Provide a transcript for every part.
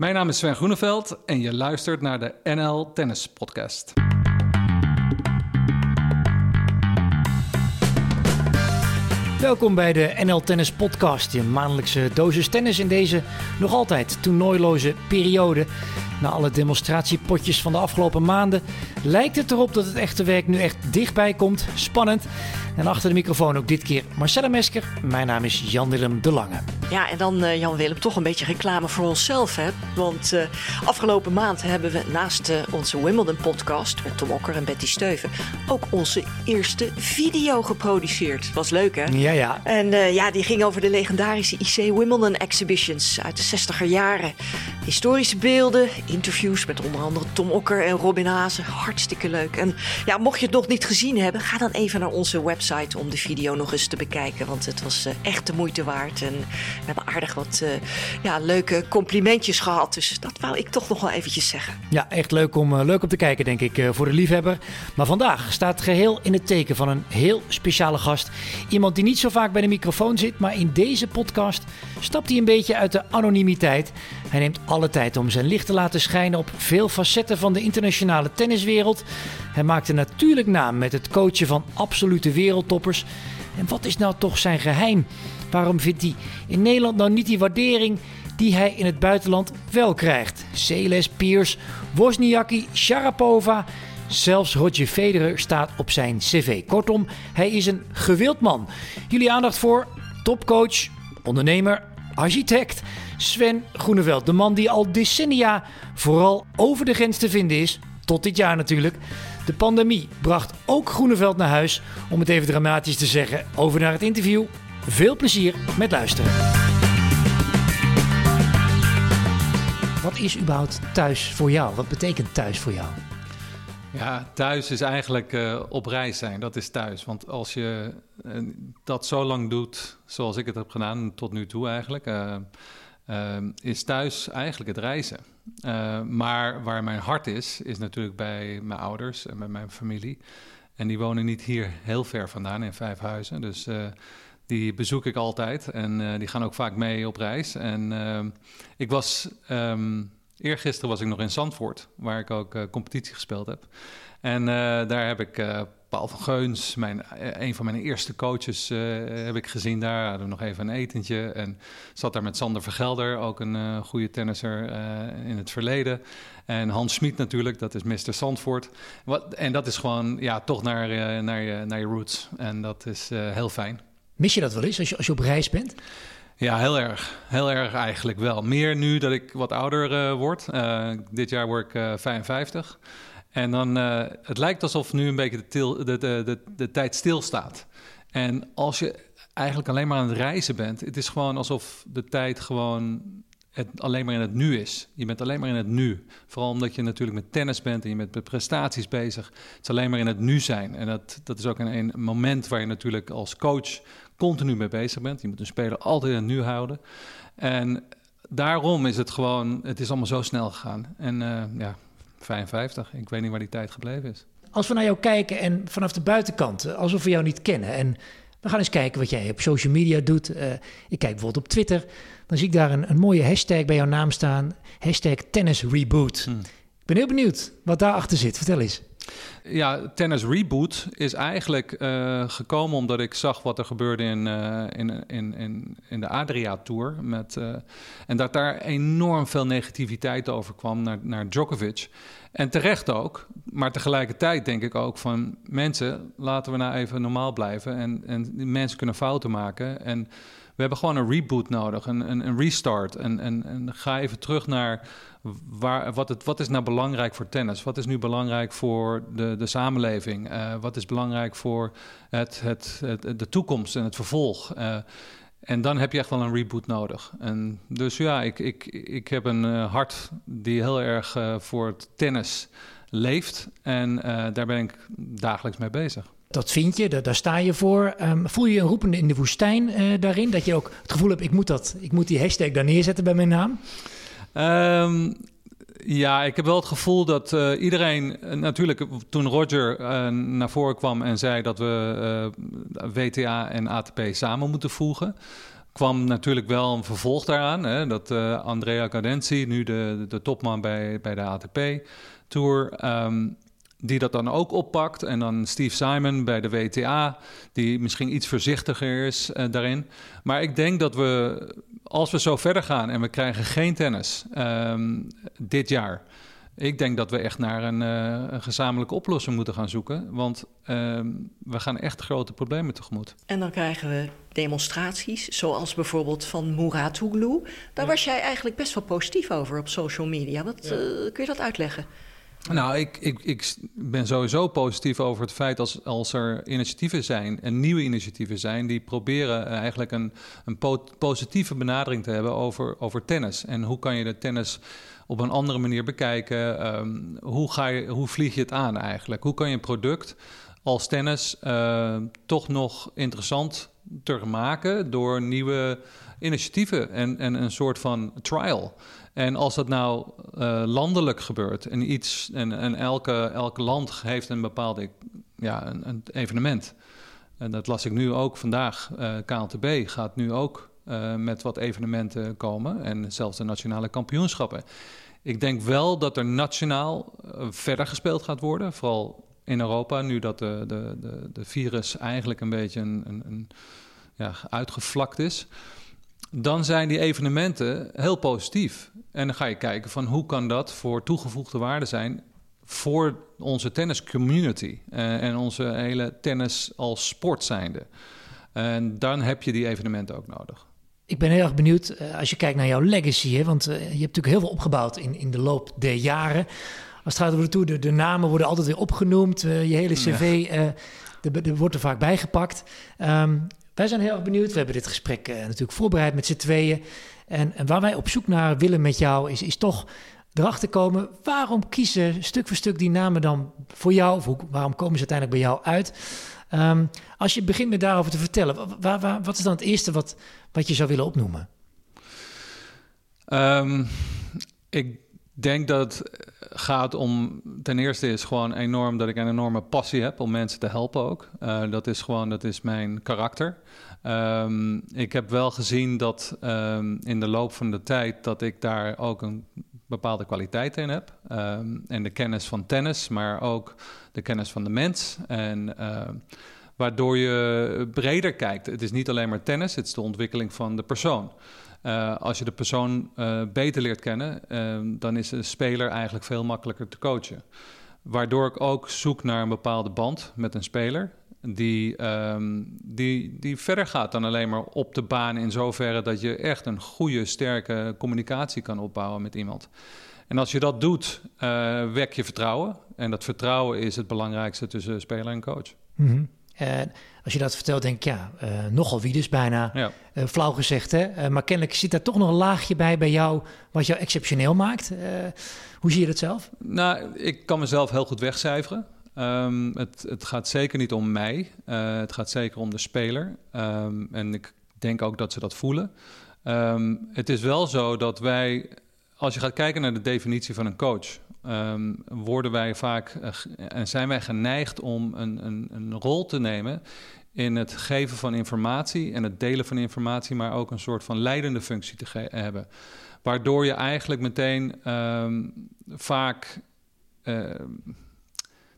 Mijn naam is Sven Groeneveld en je luistert naar de NL Tennis Podcast. Welkom bij de NL Tennis Podcast, je maandelijkse dosis tennis in deze nog altijd toernooiloze periode. Na alle demonstratiepotjes van de afgelopen maanden lijkt het erop dat het echte werk nu echt dichtbij komt. Spannend. En achter de microfoon ook dit keer Marcella Mesker. Mijn naam is Jan-Willem de Lange. Ja, en dan uh, Jan-Willem toch een beetje reclame voor onszelf. Hè? Want uh, afgelopen maand hebben we naast uh, onze Wimbledon-podcast met Tom Okker en Betty Steuven ook onze eerste video geproduceerd. Was leuk, hè? Ja, ja. En ja, die ging over de legendarische IC Wimbledon Exhibitions uit de 60er jaren. Historische beelden, interviews met onder andere Tom Okker en Robin Hazen. Hartstikke leuk. En ja, mocht je het nog niet gezien hebben, ga dan even naar onze website om de video nog eens te bekijken. Want het was echt de moeite waard. En we hebben aardig wat uh, ja, leuke complimentjes gehad. Dus dat wou ik toch nog wel eventjes zeggen. Ja, echt leuk om, uh, leuk om te kijken, denk ik, voor de liefhebber. Maar vandaag staat geheel in het teken van een heel speciale gast. Iemand die niet zo vaak bij de microfoon zit, maar in deze podcast stapt hij een beetje uit de anonimiteit. Hij neemt alle tijd om zijn licht te laten schijnen op veel facetten van de internationale tenniswereld. Hij maakt een natuurlijk naam met het coachen van absolute wereldtoppers. En wat is nou toch zijn geheim? Waarom vindt hij in Nederland nou niet die waardering die hij in het buitenland wel krijgt? Celes, Piers, Wozniacki, Sharapova, zelfs Roger Federer staat op zijn cv. Kortom, hij is een gewild man. Jullie aandacht voor topcoach, ondernemer, architect Sven Groeneveld. De man die al decennia vooral over de grens te vinden is, tot dit jaar natuurlijk. De pandemie bracht ook Groeneveld naar huis, om het even dramatisch te zeggen. Over naar het interview. Veel plezier met luisteren. Wat is überhaupt thuis voor jou? Wat betekent thuis voor jou? Ja, thuis is eigenlijk uh, op reis zijn. Dat is thuis. Want als je uh, dat zo lang doet, zoals ik het heb gedaan tot nu toe eigenlijk, uh, is thuis eigenlijk het reizen. Maar waar mijn hart is, is natuurlijk bij mijn ouders en bij mijn familie. En die wonen niet hier heel ver vandaan in Vijfhuizen. Dus die bezoek ik altijd en uh, die gaan ook vaak mee op reis. En ik was, um, eergisteren was ik nog in Zandvoort, waar ik ook competitie gespeeld heb. En daar heb ik Paul van Geuns, mijn, een van mijn eerste coaches, heb ik gezien daar. Hadden we nog even een etentje en zat daar met Sander Vergelder, ook een goede tennisser in het verleden. En Hans Smit natuurlijk, dat is Mr. Zandvoort. Wat, en dat is gewoon ja, toch naar, naar, je, naar je roots. En dat is heel fijn. Mis je dat wel eens als je, als je op reis bent? Ja, heel erg. Heel erg eigenlijk wel. Meer nu dat ik wat ouder word. Dit jaar word ik uh, 55. En dan, het lijkt alsof nu een beetje de, de, de, de, tijd stilstaat. En als je eigenlijk alleen maar aan het reizen bent, het is gewoon alsof de tijd gewoon het alleen maar in het nu is. Je bent alleen maar in het nu. Vooral omdat je natuurlijk met tennis bent en je bent met prestaties bezig. Het is alleen maar in het nu zijn. En dat, dat is ook een, een moment waar je natuurlijk als coach continu mee bezig bent. Je moet een speler altijd in het nu houden. En daarom is het gewoon, het is allemaal zo snel gegaan. En uh, ja, 55, ik weet niet waar die tijd gebleven is. Als we naar jou kijken en vanaf de buitenkant, alsof we jou niet kennen... en we gaan eens kijken wat jij op social media doet. Uh, ik kijk bijvoorbeeld op Twitter. Dan zie ik daar een, een mooie hashtag bij jouw naam staan. Hashtag tennisreboot. Hmm. Ik ben heel benieuwd wat daarachter zit. Vertel eens. Ja, Tennis Reboot is eigenlijk uh, gekomen omdat ik zag wat er gebeurde in, uh, in, in, in, in de Adria Tour. Met, uh, en dat daar enorm veel negativiteit over kwam naar, naar Djokovic. En terecht ook, maar tegelijkertijd denk ik ook van mensen, laten we nou even normaal blijven. En, en mensen kunnen fouten maken. En we hebben gewoon een reboot nodig, een, een, een restart. En, en, en ga even terug naar waar, wat, wat is nou belangrijk voor tennis? Wat is nu belangrijk voor de, de samenleving? Uh, wat is belangrijk voor het, het, de toekomst en het vervolg? Uh, en dan heb je echt wel een reboot nodig. En dus ja, ik, ik, ik heb een uh, hart die heel erg voor het tennis leeft. En daar ben ik dagelijks mee bezig. Dat vind je, daar, sta je voor. Um, voel je een roepende in de woestijn daarin? Dat je ook het gevoel hebt, ik moet, dat, ik moet die hashtag daar neerzetten bij mijn naam? Um, ja, ik heb wel het gevoel dat uh, iedereen... Uh, natuurlijk, toen Roger naar voren kwam en zei dat we WTA en ATP samen moeten voegen kwam natuurlijk wel een vervolg daaraan. Hè, dat Andrea Cadenzi, nu de, de topman bij, bij de ATP Tour, ehm, die dat dan ook oppakt. En dan Steve Simon bij de WTA, die misschien iets voorzichtiger is daarin. Maar ik denk dat we, als we zo verder gaan en we krijgen geen tennis um, dit jaar ik denk dat we echt naar een, uh, een gezamenlijke oplossing moeten gaan zoeken. Want uh, we gaan echt grote problemen tegemoet. En dan krijgen we demonstraties, zoals bijvoorbeeld van Muratoglu. Daar was jij eigenlijk best wel positief over op social media. Wat, ja. uh, kun je dat uitleggen? Nou, ik, ik, ik ben sowieso positief over het feit als, als er initiatieven zijn en nieuwe initiatieven zijn die proberen eigenlijk een, een positieve benadering te hebben over, over tennis. En hoe kan je de tennis op een andere manier bekijken. Um, hoe, ga je, hoe vlieg je het aan eigenlijk? Hoe kan je een product als tennis uh, toch nog interessant te maken door nieuwe initiatieven en, en een soort van trial. En als dat nou uh, landelijk gebeurt en iets en, en elke, elke land heeft een bepaalde ja, een, een evenement. En dat las ik nu ook vandaag. Uh, KLTB gaat nu ook uh, met wat evenementen komen en zelfs de nationale kampioenschappen. Ik denk wel dat er nationaal verder gespeeld gaat worden, vooral in Europa, nu dat de, de, de, de virus eigenlijk een beetje een, een, een, ja, uitgevlakt is. Dan zijn die evenementen heel positief. En dan ga je kijken van hoe kan dat voor toegevoegde waarde zijn voor onze tenniscommunity uh, en onze hele tennis als sport zijnde. En dan heb je die evenementen ook nodig. Ik ben heel erg benieuwd uh, als je kijkt naar jouw legacy. Hè? Want uh, je hebt natuurlijk heel veel opgebouwd in, in de loop der jaren. Als het gaat over de tour, de, de namen worden altijd weer opgenoemd. Je hele cv ja. de, de, wordt er vaak bijgepakt. Um, wij zijn heel erg benieuwd. We hebben dit gesprek natuurlijk voorbereid met z'n tweeën. En, waar wij op zoek naar willen met jou is, is toch erachter komen... waarom kiezen stuk voor stuk die namen dan voor jou? Of hoe, waarom komen ze uiteindelijk bij jou uit? Um, als je begint met daarover te vertellen, waar, wat is dan het eerste wat, wat je zou willen opnoemen? Um, ik denk dat het gaat om. Ten eerste is gewoon enorm dat ik een enorme passie heb om mensen te helpen ook. Uh, dat is gewoon, dat is mijn karakter. Um, ik heb wel gezien dat um, in de loop van de tijd dat ik daar ook een bepaalde kwaliteit in heb. Um, en de kennis van tennis, maar ook de kennis van de mens. En waardoor je breder kijkt. Het is niet alleen maar tennis, het is de ontwikkeling van de persoon. Uh, als je de persoon uh, beter leert kennen, uh, dan is een speler eigenlijk veel makkelijker te coachen. Waardoor ik ook zoek naar een bepaalde band met een speler. Die, um, die, die verder gaat dan alleen maar op de baan in zoverre dat je echt een goede, sterke communicatie kan opbouwen met iemand. En als je dat doet, uh, wek je vertrouwen. En dat vertrouwen is het belangrijkste tussen speler en coach. Mm. En als je dat vertelt, denk ik, ja, uh, nogal wie dus bijna. Ja. Uh, flauw gezegd, hè? Uh, maar kennelijk zit daar toch nog een laagje bij bij jou... wat jou exceptioneel maakt. hoe zie je dat zelf? Nou, ik kan mezelf heel goed wegcijferen. Um, het, het, gaat zeker niet om mij. het gaat zeker om de speler. Um, en ik denk ook dat ze dat voelen. Um, het is wel zo dat wij als je gaat kijken naar de definitie van een coach, um, worden wij vaak uh, en zijn wij geneigd om een, een, een, rol te nemen in het geven van informatie en het delen van informatie, maar ook een soort van leidende functie te hebben. Waardoor je eigenlijk meteen um, vaak uh,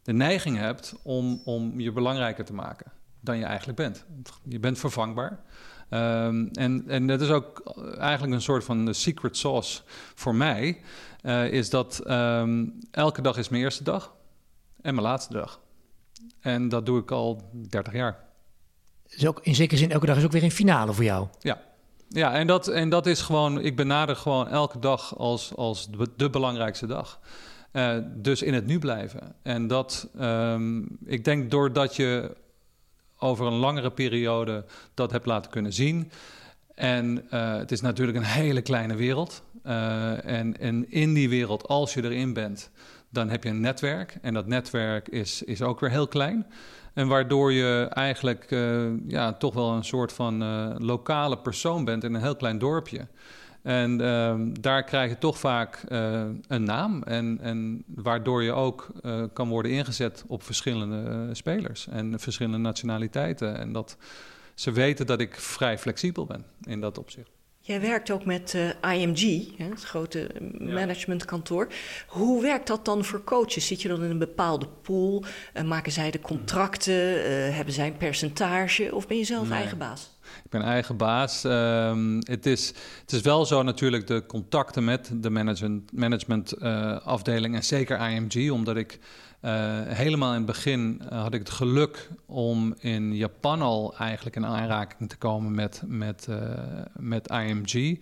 de neiging hebt om, om je belangrijker te maken dan je eigenlijk bent. Je bent vervangbaar. Um, en, en dat is ook eigenlijk een soort van secret sauce voor mij. Uh, is dat um, elke dag is mijn eerste dag en mijn laatste dag. En dat doe ik al 30 jaar. Dus ook in zekere zin, elke dag is ook weer een finale voor jou. Ja, ja en, dat, en dat is gewoon, ik benader gewoon elke dag als, als de, de belangrijkste dag. Uh, dus in het nu blijven. En dat, um, ik denk doordat je over een langere periode dat heb laten kunnen zien. En uh, het is natuurlijk een hele kleine wereld. Uh, en, in die wereld, als je erin bent, dan heb je een netwerk. En dat netwerk is, is ook weer heel klein. En waardoor je eigenlijk uh, ja, toch wel een soort van lokale persoon bent in een heel klein dorpje. En uh, daar krijg je toch vaak een naam. En, en waardoor je ook kan worden ingezet op verschillende spelers en verschillende nationaliteiten. En dat, ze weten dat ik vrij flexibel ben in dat opzicht. Jij werkt ook met uh, IMG, het grote managementkantoor. Hoe werkt dat dan voor coaches? Zit je dan in een bepaalde pool? Uh, maken zij de contracten? Uh, hebben zij een percentage? Of ben je zelf eigen baas? Ik ben eigen baas. Um, het, is, het is wel zo natuurlijk de contacten met de management, managementafdeling en zeker IMG, omdat ik helemaal in het begin uh, had ik het geluk om in Japan al eigenlijk in aanraking te komen met, met, uh, met IMG.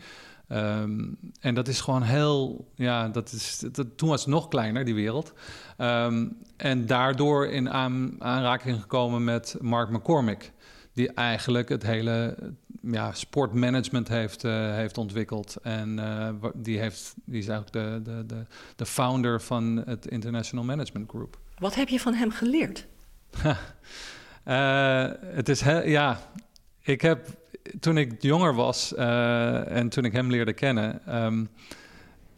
Um, en dat is gewoon heel, ja, dat is, toen was het nog kleiner, die wereld. Um, en daardoor in aan, aanraking gekomen met Mark McCormick, die eigenlijk het hele ja, sportmanagement heeft, uh, heeft ontwikkeld. En uh, die, heeft, die is eigenlijk de, de, de, de founder van het International Management Group. Wat heb je van hem geleerd? uh, het is ja, ik heb toen ik jonger was en toen ik hem leerde kennen, um,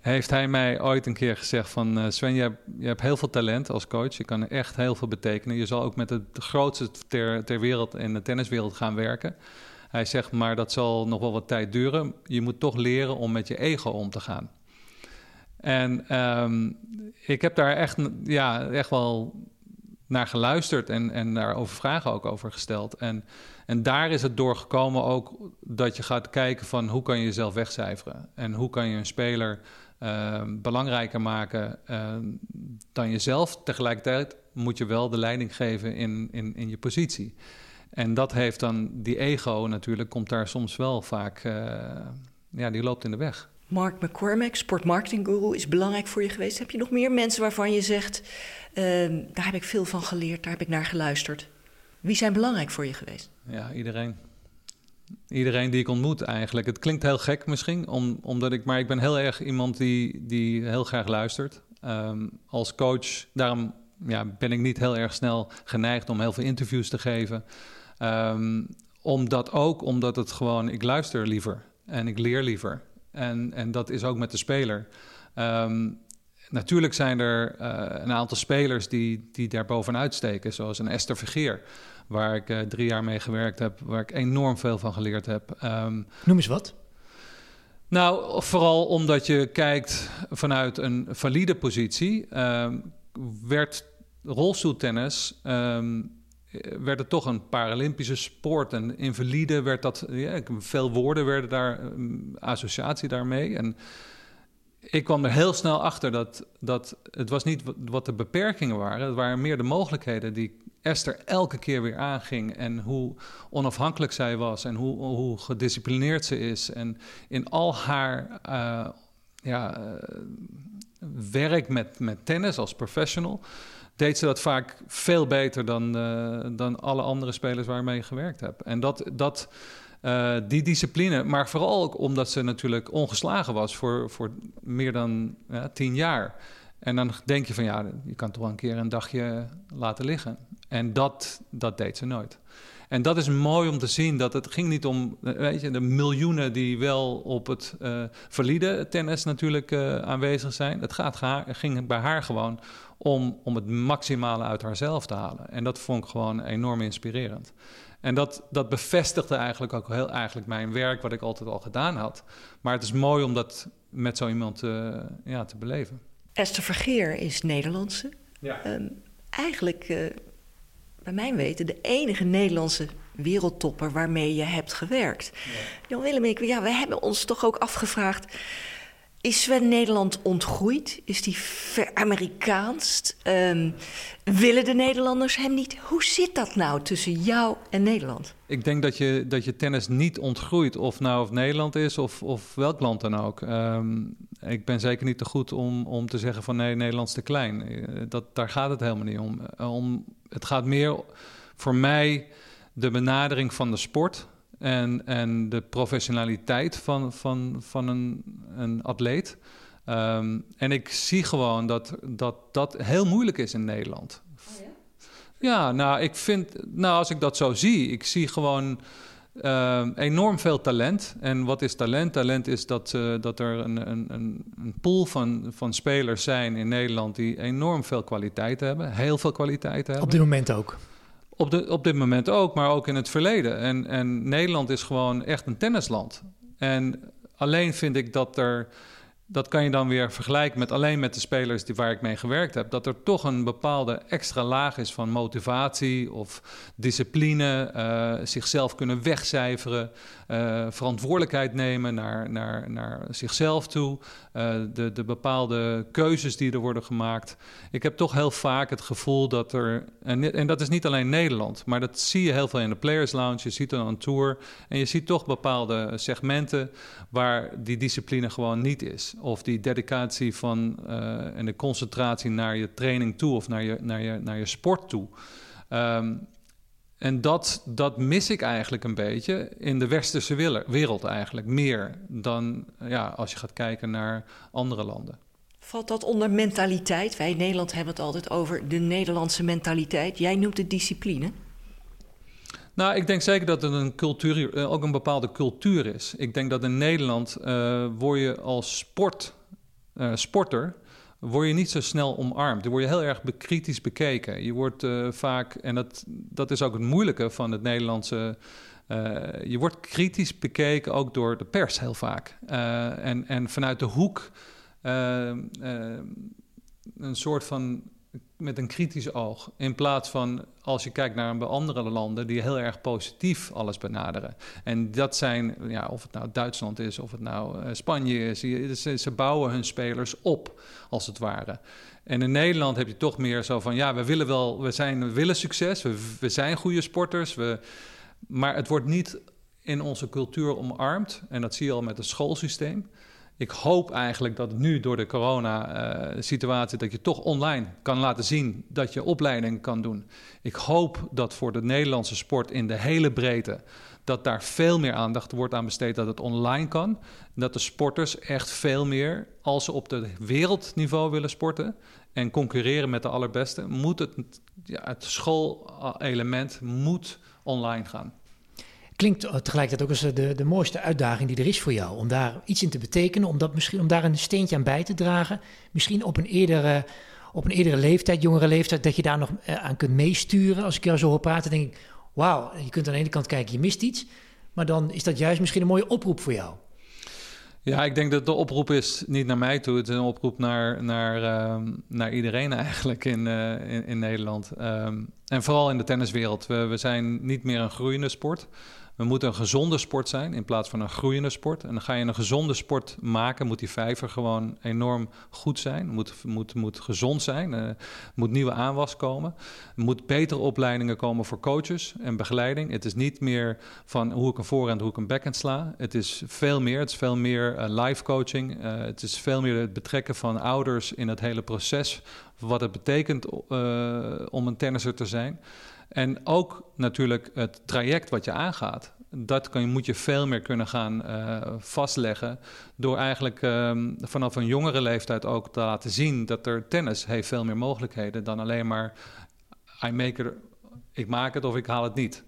heeft hij mij ooit een keer gezegd van Sven, je hebt, heel veel talent als coach, je kan echt heel veel betekenen. Je zal ook met het grootste ter, ter wereld in de tenniswereld gaan werken. Hij zegt maar dat zal nog wel wat tijd duren. Je moet toch leren om met je ego om te gaan. En um, ik heb daar echt, ja, echt wel naar geluisterd en, en daarover vragen ook over gesteld. En, en daar is het doorgekomen ook dat je gaat kijken van hoe kan je jezelf wegcijferen. En hoe kan je een speler uh, belangrijker maken uh, dan jezelf. Tegelijkertijd moet je wel de leiding geven in, in, in je positie. En dat heeft dan, die ego natuurlijk, komt daar soms wel vaak, uh, ja, die loopt in de weg. Mark McCormack, sportmarketing guru, is belangrijk voor je geweest. Heb je nog meer mensen waarvan je zegt, uh, daar heb ik veel van geleerd, daar heb ik naar geluisterd? Wie zijn belangrijk voor je geweest? Ja, iedereen. Iedereen die ik ontmoet eigenlijk. Het klinkt heel gek misschien, om, omdat ik, maar ik ben heel erg iemand die, die heel graag luistert. Um, als coach, daarom ja, ben ik niet heel erg snel geneigd om heel veel interviews te geven. Um, omdat ook, omdat het gewoon, ik luister liever en ik leer liever. En, en dat is ook met de speler. Um, natuurlijk zijn er uh, een aantal spelers die, die daar bovenuit steken, zoals een Esther Vergeer, waar ik uh, drie jaar mee gewerkt heb, waar ik enorm veel van geleerd heb. Um, Noem eens wat. Nou, vooral omdat je kijkt vanuit een valide positie, werd rolstoeltennis um, werd het toch een Paralympische sport. En invalide werd dat, ja, veel woorden werden daar, associatie daarmee. En ik kwam er heel snel achter dat, dat het was niet wat de beperkingen waren. Het waren meer de mogelijkheden die Esther elke keer weer aanging. En hoe onafhankelijk zij was en hoe, hoe gedisciplineerd ze is. En in al haar uh, ja, uh, werk met, met tennis als professional deed ze dat vaak veel beter dan, uh, dan alle andere spelers waarmee gewerkt hebt. En dat, dat, die discipline, maar vooral ook omdat ze natuurlijk ongeslagen was voor, voor meer dan tien jaar. En dan denk je van ja, je kan toch wel een keer een dagje laten liggen. En dat, dat deed ze nooit. En dat is mooi om te zien dat het ging niet om weet je, de miljoenen die wel op het uh, valide tennis natuurlijk uh, aanwezig zijn. Het gaat, ging bij haar gewoon om, om het maximale uit haarzelf te halen. En dat vond ik gewoon enorm inspirerend. En dat, dat bevestigde eigenlijk ook heel eigenlijk mijn werk, wat ik altijd al gedaan had. Maar het is mooi om dat met zo iemand uh, ja, te beleven. Esther Vergeer is Nederlandse. Ja. Um, eigenlijk, bij mijn weten, de enige Nederlandse wereldtopper waarmee je hebt gewerkt. Ja. Jan Willem en ik, ja, we hebben ons toch ook afgevraagd is Sven Nederland ontgroeid? Is die ver-Amerikaanst? Um, willen de Nederlanders hem niet? Hoe zit dat nou tussen jou en Nederland? Ik denk dat je, dat je tennis niet ontgroeit, of nou of Nederland is of, of welk land dan ook. Um, ik ben zeker niet te goed om, om te zeggen van nee, Nederland is te klein. Eh, dat, daar gaat het helemaal niet om. Eh, om. Het gaat meer voor mij de benadering van de sport en, en de professionaliteit van, van, van een, een atleet. Um, en ik zie gewoon dat, dat dat heel moeilijk is in Nederland. Oh ja? ja? nou, ik vind, nou, als ik dat zo zie, ik zie gewoon uh, enorm veel talent. En wat is talent? Talent is dat, uh, dat er een, een, een pool van, van spelers zijn in Nederland die enorm veel kwaliteit hebben, heel veel kwaliteit hebben. Op dit moment ook. Op, de, op dit moment ook, maar ook in het verleden. En, en Nederland is gewoon echt een tennisland. En alleen vind ik dat er dat kan je dan weer vergelijken met alleen met de spelers die, waar ik mee gewerkt heb. Dat er toch een bepaalde extra laag is van motivatie of discipline, uh, zichzelf kunnen wegcijferen, uh, verantwoordelijkheid nemen naar, naar, naar zichzelf toe, uh, de, de bepaalde keuzes die er worden gemaakt. Ik heb toch heel vaak het gevoel dat er, en, en dat is niet alleen Nederland, maar dat zie je heel veel in de Players Lounge, je ziet het aan tour en je ziet toch bepaalde segmenten waar die discipline gewoon niet is of die dedicatie van uh, en de concentratie naar je training toe of naar je, naar je, naar je sport toe. Um, en dat, dat mis ik eigenlijk een beetje in de westerse wereld eigenlijk. Meer dan ja, als je gaat kijken naar andere landen. Valt dat onder mentaliteit? Wij in Nederland hebben het altijd over de Nederlandse mentaliteit. Jij noemt het discipline. Nou, ik denk zeker dat het een cultuur, eh, ook een bepaalde cultuur is. Ik denk dat in Nederland uh, word je als sport, uh, sporter word je niet zo snel omarmd. Dan word je heel erg kritisch bekeken. Je wordt uh, vaak, en dat, dat is ook het moeilijke van het Nederlandse. je wordt kritisch bekeken ook door de pers heel vaak. en, en vanuit de hoek een soort van met een kritisch oog. In plaats van als je kijkt naar andere landen die heel erg positief alles benaderen. En dat zijn, ja, of het nou Duitsland is, of het nou uh, Spanje is, ze, bouwen hun spelers op, als het ware. En in Nederland heb je toch meer zo van, ja, we willen wel, we, zijn, willen succes, we, we zijn goede sporters, we, maar het wordt niet in onze cultuur omarmd. En dat zie je al met het schoolsysteem ik hoop eigenlijk dat nu door de corona-situatie... dat je toch online kan laten zien dat je opleiding kan doen. Ik hoop dat voor de Nederlandse sport in de hele breedte... dat daar veel meer aandacht wordt aan besteed dat het online kan. Dat de sporters echt veel meer, als ze op het wereldniveau willen sporten... en concurreren met de allerbeste, moet het, ja, het schoolelement moet online gaan klinkt tegelijkertijd ook als eh, de, de mooiste uitdaging die er is voor jou. Om daar iets in te betekenen, om, dat misschien, om daar een steentje aan bij te dragen. Misschien op een eerdere, op een eerdere leeftijd, jongere leeftijd, dat je daar nog eh, aan kunt meesturen. Als ik jou zo hoor praten, denk ik, wauw, je kunt aan de ene kant kijken, je mist iets. Maar dan is dat juist misschien een mooie oproep voor jou. Ja, ik denk dat de oproep is niet naar mij toe. Het is een oproep naar, naar, uh, naar iedereen eigenlijk in, in, Nederland. Um, en vooral in de tenniswereld. We, we zijn niet meer een groeiende sport. We moeten een gezonde sport zijn in plaats van een groeiende sport. En dan ga je een gezonde sport maken, moet die vijver gewoon enorm goed zijn. Moet, moet, moet gezond zijn. Uh, moet nieuwe aanwas komen. Moet betere opleidingen komen voor coaches en begeleiding. Het is niet meer van hoe ik een voorhand, hoe ik een backhand sla. Het is veel meer. Het is veel meer uh, live coaching. Uh, het is veel meer het betrekken van ouders in het hele proces. Wat het betekent om een tennisser te zijn. En ook natuurlijk het traject wat je aangaat. Dat kan, moet je veel meer kunnen gaan uh, vastleggen. Door eigenlijk um, vanaf een jongere leeftijd ook te laten zien dat er tennis heeft veel meer mogelijkheden dan alleen maar I make it, ik maak het of ik haal het niet.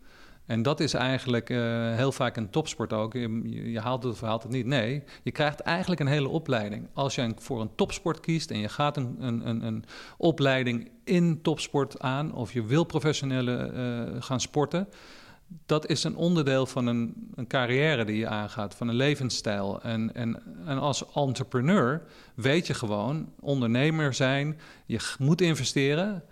En dat is eigenlijk uh, heel vaak een topsport ook. Je, haalt het of haalt het niet. Nee, je krijgt eigenlijk een hele opleiding. Als je voor een topsport kiest en je gaat een, een, een, opleiding in topsport aan... of je wil professionele uh, gaan sporten... dat is een onderdeel van een, een, carrière die je aangaat, van een levensstijl. En, en, en als entrepreneur weet je gewoon, ondernemer zijn... je moet investeren...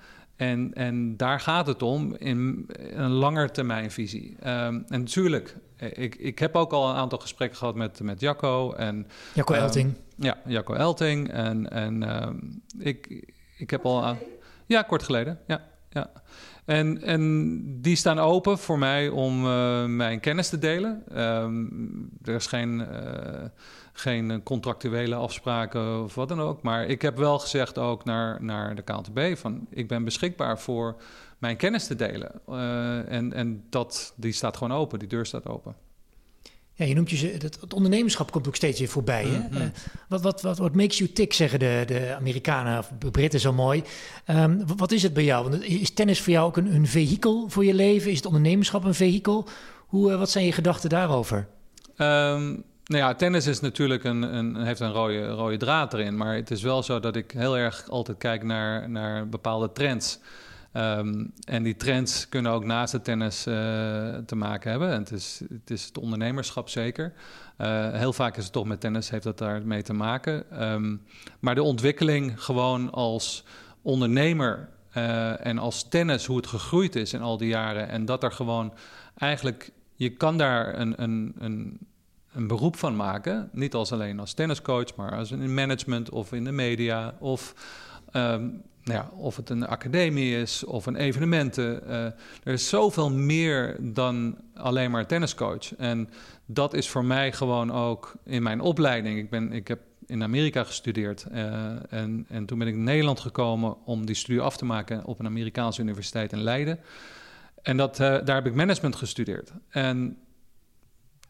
En, en daar gaat het om in een langetermijnvisie. Um, en natuurlijk, ik, ik heb ook al een aantal gesprekken gehad met, met Jacco. En, Jacco um, Elting. Ja, Jacco Elting. En, en um, ik, ik heb al... Aan, ja, kort geleden. Ja, ja. En, en die staan open voor mij om uh, mijn kennis te delen. er is geen... Uh, geen contractuele afspraken of wat dan ook. Maar ik heb wel gezegd ook naar, naar de KNTB van ik ben beschikbaar voor mijn kennis te delen. Uh, en en dat, die staat gewoon open, die deur staat open. Ja, je noemt je, het, het ondernemerschap komt ook steeds weer voorbij. Hè? Mm -hmm. uh, wat, wat, wat, wat makes you tick, zeggen de, de Amerikanen of de Britten zo mooi. Um, wat is het bij jou? Want is tennis voor jou ook een, een vehikel voor je leven? Is het ondernemerschap een vehikel? Hoe, uh, wat zijn je gedachten daarover? Um, nou ja, tennis is natuurlijk een, een, heeft een rode, rode draad erin. Maar het is wel zo dat ik heel erg altijd kijk naar, naar bepaalde trends. Ehm, en die trends kunnen ook naast het tennis te maken hebben. En het is, het is het ondernemerschap zeker. heel vaak is het toch met tennis, heeft dat daarmee te maken. Ehm, maar de ontwikkeling gewoon als ondernemer en als tennis, hoe het gegroeid is in al die jaren. En dat er gewoon eigenlijk, je kan daar een, een, een een beroep van maken. Niet als alleen als tenniscoach, maar als in management of in de media. Of, um, nou ja, of het een academie is of een evenementen. Uh, er is zoveel meer dan alleen maar tenniscoach. En dat is voor mij gewoon ook in mijn opleiding. Ik, ben, ik heb in Amerika gestudeerd. Uh, en, en toen ben ik in Nederland gekomen om die studie af te maken op een Amerikaanse universiteit in Leiden. En dat, uh, daar heb ik management gestudeerd. En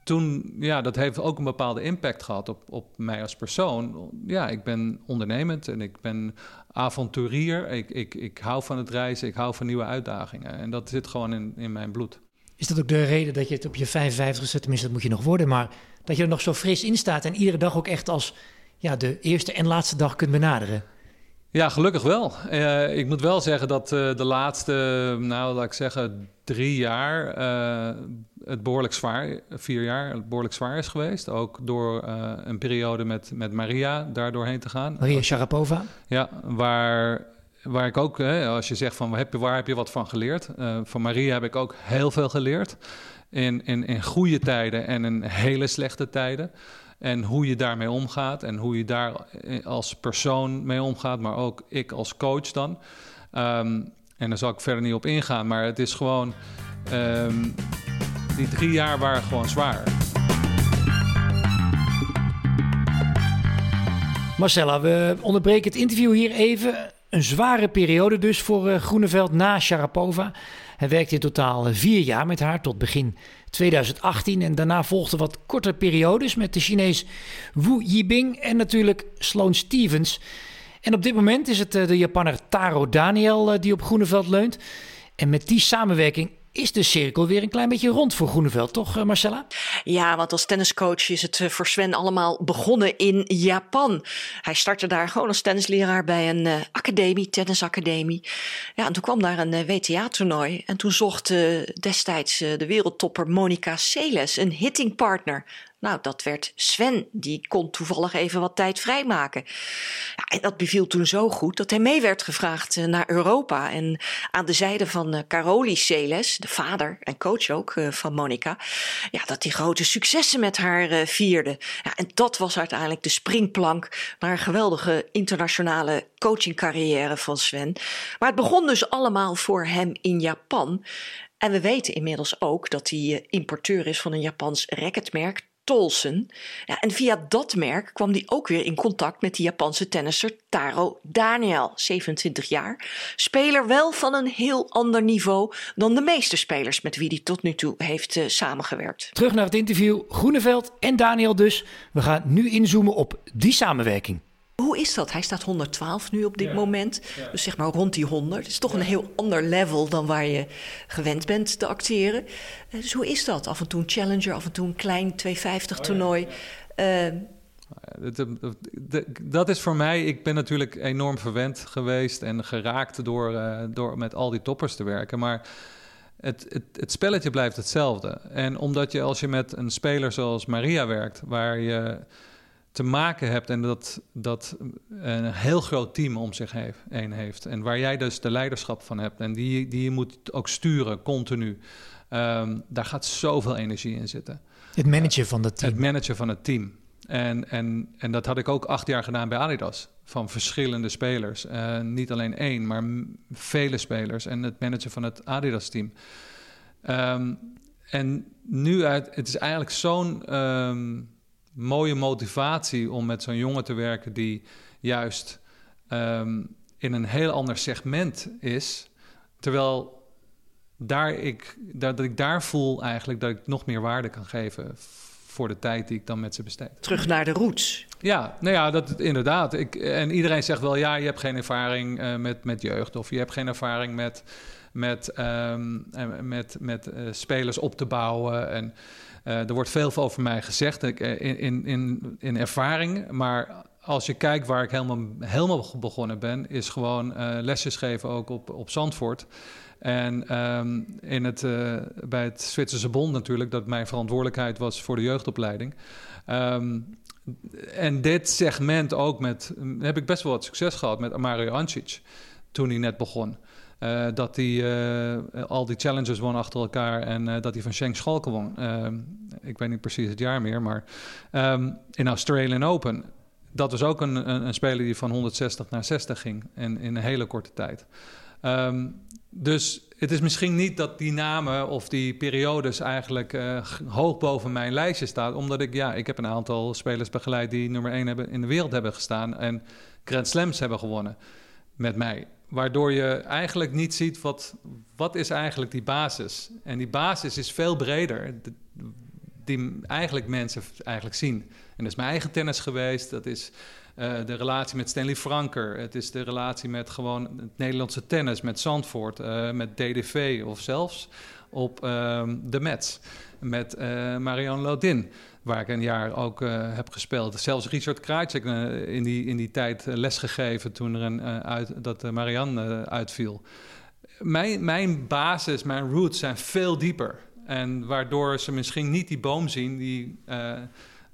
toen, ja, dat heeft ook een bepaalde impact gehad op, op mij als persoon. Ja, ik ben ondernemend en ik ben avonturier. Ik, ik, ik hou van het reizen, ik hou van nieuwe uitdagingen. En dat zit gewoon in, in mijn bloed. Is dat ook de reden dat je het op je 55 zet, tenminste dat moet je nog worden, maar dat je er nog zo fris in staat en iedere dag ook echt als ja, de eerste en laatste dag kunt benaderen? Ja, gelukkig wel. Uh, ik moet wel zeggen dat uh, de laatste, nou laat ik zeggen, drie jaar uh, het behoorlijk zwaar, vier jaar, het behoorlijk zwaar is geweest. Ook door een periode met, met Maria daar doorheen te gaan. Maria Sharapova? Ja, waar, waar ik ook, hè, als je zegt van waar heb je, waar heb je wat van geleerd? van Maria heb ik ook heel veel geleerd. In, in, in goede tijden en in hele slechte tijden. En hoe je daarmee omgaat en hoe je daar eh, als persoon mee omgaat, maar ook ik als coach dan. Um, en daar zal ik verder niet op ingaan, maar het is gewoon. Um, die drie jaar waren gewoon zwaar. Marcella, we onderbreken het interview hier even. Een zware periode dus voor uh, Groeneveld na Sharapova. Hij werkte in totaal eh, vier jaar met haar tot begin 2018. En daarna volgden wat kortere periodes met de Chinees Wu Yibing en natuurlijk Sloane Stevens. En op dit moment is het eh, de Japanner Taro Daniel die op Groeneveld leunt. En met die samenwerking is de cirkel weer een klein beetje rond voor Groeneveld, toch eh, Marcella? Ja, want als tenniscoach is het eh, voor Sven allemaal begonnen in Japan. Hij startte daar gewoon als tennisleraar bij een uh, academie, tennisacademie. Ja, en toen kwam daar een WTA-toernooi. En toen zocht destijds de wereldtopper Monica Seles een hittingpartner. Nou, dat werd Sven. Die kon toevallig even wat tijd vrijmaken. Ja, en dat beviel toen zo goed dat hij mee werd gevraagd eh, naar Europa. En aan de zijde van uh, Caroli Celes, de vader en coach ook uh, van Monica, ja, dat hij grote successen met haar vierde. Ja, en dat was uiteindelijk de springplank naar een geweldige internationale coachingcarrière van Sven. Maar het begon dus allemaal voor hem in Japan. En we weten inmiddels ook dat hij importeur is van een Japans racketmerk, Tolson. Ja, en via dat merk kwam hij ook weer in contact met de Japanse tennisser Taro Daniel, 27 jaar. Speler wel van een heel ander niveau dan de meeste spelers met wie hij tot nu toe heeft uh, samengewerkt. Terug naar het interview Groeneveld en Daniel dus. We gaan nu inzoomen op die samenwerking. Is dat? Hij staat 112 nu op dit moment. Dus zeg maar rond die 100. Het is toch een heel ander level dan waar je gewend bent te acteren. Eh, dus hoe is dat? Af en toe een challenger, af en toe een klein 250 toernooi. Uh, dat is voor mij, ik ben natuurlijk enorm verwend geweest en geraakt door, uh, door met al die toppers te werken. Maar het, het, het, spelletje blijft hetzelfde. En omdat je als je met een speler zoals Maria werkt, waar je te maken hebt en dat, dat een heel groot team om zich heen heeft. En waar jij dus de leiderschap van hebt en die, die je moet ook sturen continu. Um, daar gaat zoveel energie in zitten. Het managen van het team. Het managen van het team. En, en, en dat had ik ook acht jaar gedaan bij Adidas. Van verschillende spelers. Uh, niet alleen één, maar vele spelers. En het managen van het Adidas-team. Um, en nu, uit, het is eigenlijk zo'n um, mooie motivatie om met zo'n jongen te werken die juist um, in een heel ander segment is. Terwijl daar ik, dat ik daar voel eigenlijk dat ik nog meer waarde kan geven voor de tijd die ik dan met ze besteed. Terug naar de roots. Ja, nou ja, dat inderdaad. Ik, en iedereen zegt wel, ja, je hebt geen ervaring uh, met, met jeugd of je hebt geen ervaring met, met, um, met, met uh, spelers op te bouwen. En er wordt veel over mij gezegd ik, in, in, in, in ervaring, maar als je kijkt waar ik helemaal, helemaal begonnen ben, is gewoon lesjes geven ook op, op Zandvoort. En ehm, in het, bij het Zwitserse Bond natuurlijk, dat mijn verantwoordelijkheid was voor de jeugdopleiding. Ehm, en dit segment ook met, heb ik best wel wat succes gehad met Mario Ancic toen hij net begon. Uh, dat hij uh, al die challenges won achter elkaar en uh, dat hij van Schenk Schalke won. Ehm, ik weet niet precies het jaar meer, maar um, in Australian Open. Dat was ook een, een, een, speler die van 160 naar 60 ging in, in een hele korte tijd. Um, dus het is misschien niet dat die namen of die periodes eigenlijk hoog boven mijn lijstje staan. Omdat ik, ja, ik heb een aantal spelers begeleid die nummer 1 hebben, in de wereld hebben gestaan en Grand Slams hebben gewonnen met mij. Waardoor je eigenlijk niet ziet wat, wat is eigenlijk die basis. En die basis is veel breder, die eigenlijk mensen eigenlijk zien. En dat is mijn eigen tennis geweest, dat is uh, de relatie met Stanley Franker. Het is de relatie met gewoon het Nederlandse tennis, met Zandvoort, uh, met DDV of zelfs op uh, de Mets met uh, Marianne Lodin waar ik een jaar ook uh, heb gespeeld. Zelfs Richard Krajcek uh, in, die, in die tijd uh, lesgegeven toen er een, uit, dat Marianne uitviel. Mijn, mijn basis, mijn roots zijn veel dieper. En waardoor ze misschien niet die boom zien die,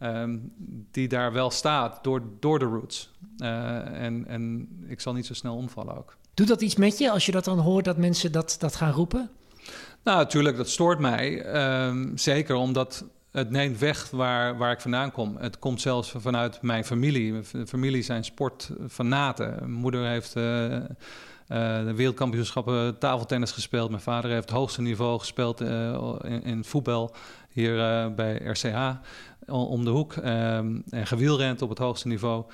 um, die daar wel staat door, door de roots. en, en ik zal niet zo snel omvallen ook. Doet dat iets met je als je dat dan hoort dat mensen dat, dat gaan roepen? Nou, natuurlijk, dat stoort mij. Um, zeker omdat het neemt weg waar, waar ik vandaan kom. Het komt zelfs vanuit mijn familie. Mijn familie zijn sportfanaten. Mijn moeder heeft uh, uh, de wereldkampioenschappen tafeltennis gespeeld. Mijn vader heeft het hoogste niveau gespeeld uh, in, voetbal hier bij RCH om de hoek. en gewielrend op het hoogste niveau.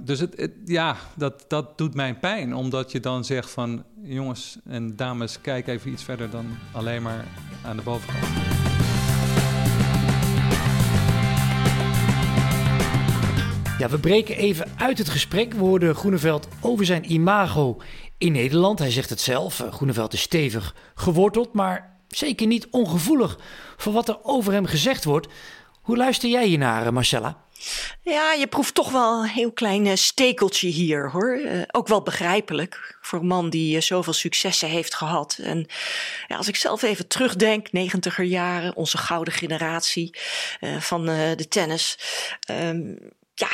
dus het, het, ja, dat, dat doet mij pijn, omdat je dan zegt van jongens en dames, kijk even iets verder dan alleen maar aan de bovenkant. Ja, we breken even uit het gesprek. We hoorden Groeneveld over zijn imago in Nederland. Hij zegt het zelf. Eh, Groeneveld is stevig geworteld, maar zeker niet ongevoelig voor wat er over hem gezegd wordt. Hoe luister jij hiernaar, eh, Marcella? Ja, je proeft toch wel een heel klein uh, stekeltje hier hoor. Ook wel begrijpelijk voor een man die zoveel successen heeft gehad. En ja, als ik zelf even terugdenk, negentiger jaren, onze gouden generatie van de tennis. Ehm, ja,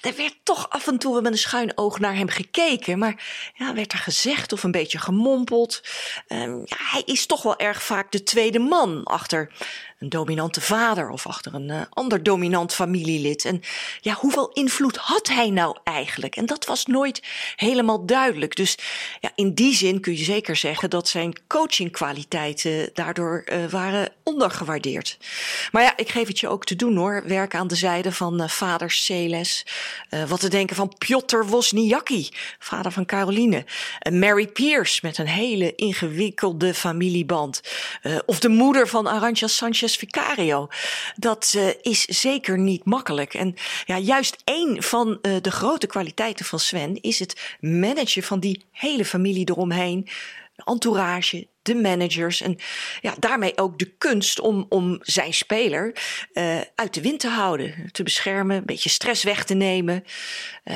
er werd toch af en toe met een schuin oog naar hem gekeken. Maar ja, werd er gezegd of een beetje gemompeld. Um, ja, hij is toch wel erg vaak de tweede man achter een dominante vader of achter een uh, ander dominant familielid. En ja, hoeveel invloed had hij nou eigenlijk? En dat was nooit helemaal duidelijk. Dus ja, in die zin kun je zeker zeggen dat zijn coachingkwaliteiten daardoor uh, waren ondergewaardeerd. Maar ja, ik geef het je ook te doen hoor. Werk aan de zijde van uh, vader Celes. wat te denken van Piotr Wozniacki, vader van Caroline. Mary Pierce met een hele ingewikkelde familieband. of de moeder van Arantxa Sanchez Vicario. Dat uh, is zeker niet makkelijk. En ja, juist één van uh, de grote kwaliteiten van Sven is het managen van die hele familie eromheen. Entourage, de managers en ja, daarmee ook de kunst om, om zijn speler uh, uit de wind te houden, te beschermen, een beetje stress weg te nemen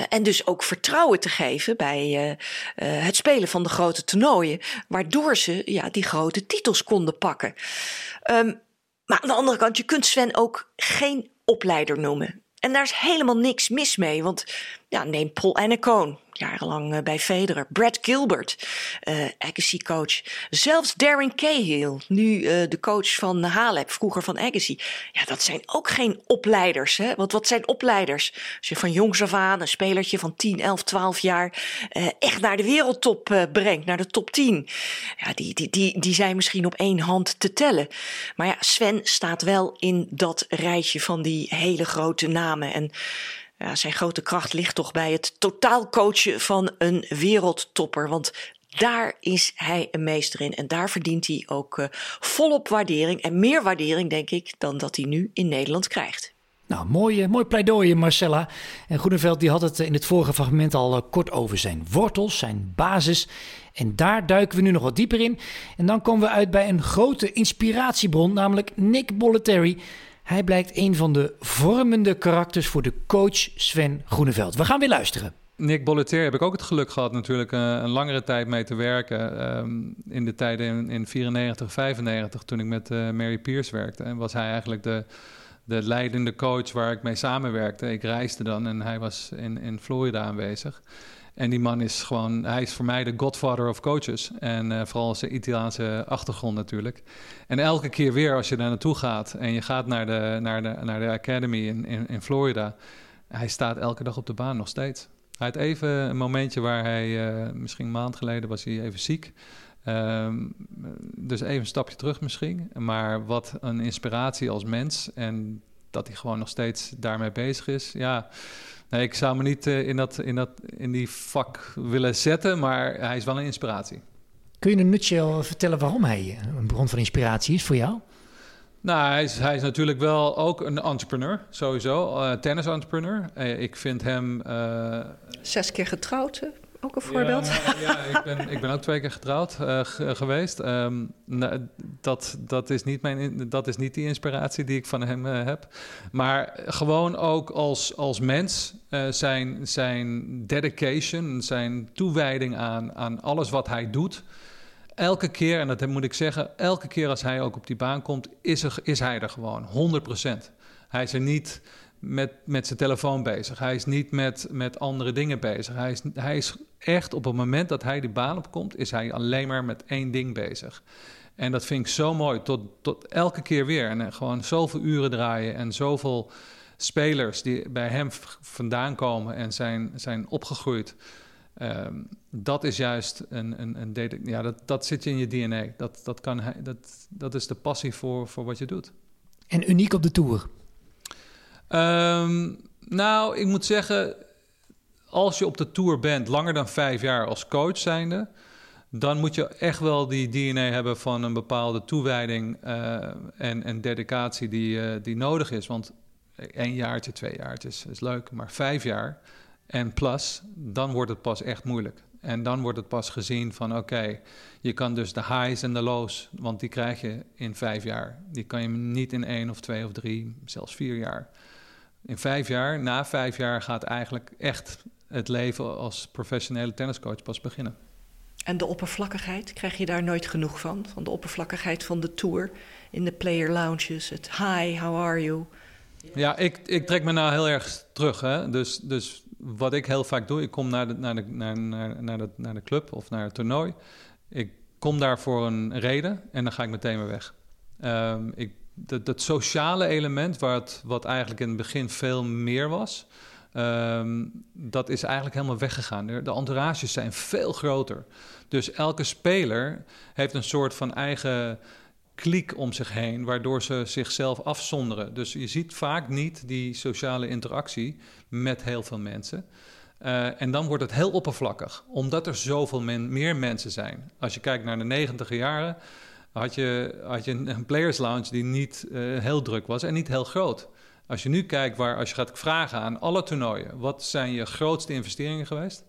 en dus ook vertrouwen te geven bij het spelen van de grote toernooien, waardoor ze ja, die grote titels konden pakken. Um, maar aan de andere kant, je kunt Sven ook geen opleider noemen. En daar is helemaal niks mis mee, want ja, neem Paul Annecoon jarenlang eh, bij Federer. Brad Gilbert, uh, Agassi coach. Zelfs Darren Cahill, nu uh, de coach van Halep, vroeger van Agassi. Ja, dat zijn ook geen opleiders. Hè? Want wat zijn opleiders? Als je van jongs af aan een spelertje van 10, 11, 12 jaar echt naar de wereldtop brengt, naar de top 10. Ja, die, die, die, die zijn misschien op één hand te tellen. Maar ja, Sven staat wel in dat rijtje van die hele grote namen. En zijn grote kracht ligt toch bij het totaal coachen van een wereldtopper. Want daar is hij een meester in. En daar verdient hij ook uh, volop waardering. En meer waardering, denk ik, dan dat hij nu in Nederland krijgt. Nou, mooi, mooi pleidooi, Marcella. En Groeneveld die had het in het vorige fragment al uh, kort over zijn wortels, zijn basis. En daar duiken we nu nog wat dieper in. En dan komen we uit bij een grote inspiratiebron, namelijk Nick Bolletary. Hij blijkt een van de vormende karakters voor de coach Sven Groeneveld. We gaan weer luisteren. Nick Bolletier heb ik ook het geluk gehad natuurlijk uh, een langere tijd mee te werken. Um, in de tijden in, in 94, 95 toen ik met uh, Mary Pierce werkte. En was hij eigenlijk de, de leidende coach waar ik mee samenwerkte. Ik reisde dan en hij was in, in Florida aanwezig. En die man is gewoon, hij is voor mij de godfather of coaches. En uh, vooral zijn Italiaanse achtergrond natuurlijk. En elke keer weer als je daar naartoe gaat en je gaat naar de, naar de, naar de Academy in, in, Florida. Hij staat elke dag op de baan nog steeds. Hij had even een momentje waar hij, uh, misschien een maand geleden was hij even ziek. Um, dus even een stapje terug misschien. Maar wat een inspiratie als mens. En dat hij gewoon nog steeds daarmee bezig is. Ja, nee, ik zou me niet uh, in, dat, in, dat, in die vak willen zetten. Maar hij is wel een inspiratie. Kun je in een nutshell vertellen waarom hij een bron van inspiratie is voor jou? Nou, hij is, hij is natuurlijk wel ook een entrepreneur, sowieso. Uh, tennis-entrepreneur. Uh, ik vind hem... Uh, Zes keer getrouwd, ook een voorbeeld. Ja, ik, ben, ik ben ook twee keer getrouwd geweest. Um, dat, dat, is niet mijn, dat is niet die inspiratie die ik van hem heb. Maar gewoon ook als, als mens, zijn, zijn dedication, zijn toewijding aan, aan alles wat hij doet elke keer, en dat moet ik zeggen, elke keer als hij ook op die baan komt, is, er, is hij er gewoon, 100%. Hij is er niet met, met zijn telefoon bezig. Hij is niet met, met andere dingen bezig. Hij is, hij is echt op het moment dat hij die baan opkomt, is hij alleen maar met één ding bezig. En dat vind ik zo mooi, tot, tot elke keer weer. En gewoon zoveel uren draaien en zoveel spelers die bij hem vandaan komen en zijn, zijn opgegroeid. Um, dat is juist een, een, een ja, dat, dat zit je in je DNA. Dat, dat, kan, dat, dat is de passie voor, voor wat je doet. En uniek op de tour? Um, nou, ik moet zeggen, als je op de tour bent, langer dan vijf jaar als coach zijnde, dan moet je echt wel die DNA hebben van een bepaalde toewijding uh, en, en dedicatie die, uh, die nodig is. Want één jaartje, twee jaar, is, is leuk, maar vijf jaar en plus, dan wordt het pas echt moeilijk. En dan wordt het pas gezien van oké, je kan dus de highs en de lows, want die krijg je in vijf jaar. Die kan je niet in één of twee of drie, zelfs vier jaar. In vijf jaar, na vijf jaar gaat eigenlijk echt het leven als professionele tenniscoach pas beginnen. En de oppervlakkigheid, krijg je daar nooit genoeg van? Van de oppervlakkigheid van de tour in de player lounges, het hi, how are you? Ja, ik, ik trek me nou heel erg terug. Hè? Dus, dus wat ik heel vaak doe, ik kom naar de, naar, de, naar, naar, de, naar de club of naar het toernooi. Ik kom daar voor een reden en dan ga ik meteen weer weg. Um, ik, dat, dat, sociale element, wat, wat eigenlijk in het begin veel meer was, um, dat is eigenlijk helemaal weggegaan. De, entourages zijn veel groter. Dus elke speler heeft een soort van eigen kliek om zich heen, waardoor ze zichzelf afzonderen. Dus je ziet vaak niet die sociale interactie met heel veel mensen. Uh, en dan wordt het heel oppervlakkig, omdat er zoveel meer mensen zijn. Als je kijkt naar de negentiger jaren, had je, had je een players lounge die niet uh, heel druk was en niet heel groot. Als je nu kijkt waar, als je gaat vragen aan alle toernooien, wat zijn je grootste investeringen geweest?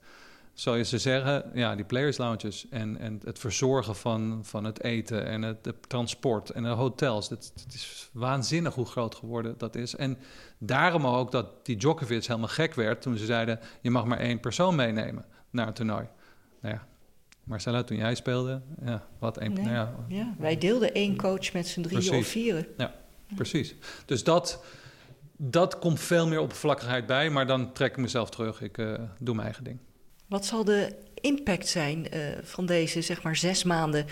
zou je ze zeggen, ja, die players lounges en, en het verzorgen van, van het eten en het, transport en de hotels. Het, is waanzinnig hoe groot geworden dat is. En daarom ook dat die Djokovic helemaal gek werd toen ze zeiden, je mag maar één persoon meenemen naar het toernooi. Nou ja, Marcella, toen jij speelde, ja, wat één... nou ja, ja, wij deelden één coach met z'n drieën of vieren. Ja, precies. Dus dat, dat komt veel meer oppervlakkigheid bij, maar dan trek ik mezelf terug. Ik uh, doe mijn eigen ding. Wat zal de impact zijn uh, van deze zeg maar zes maanden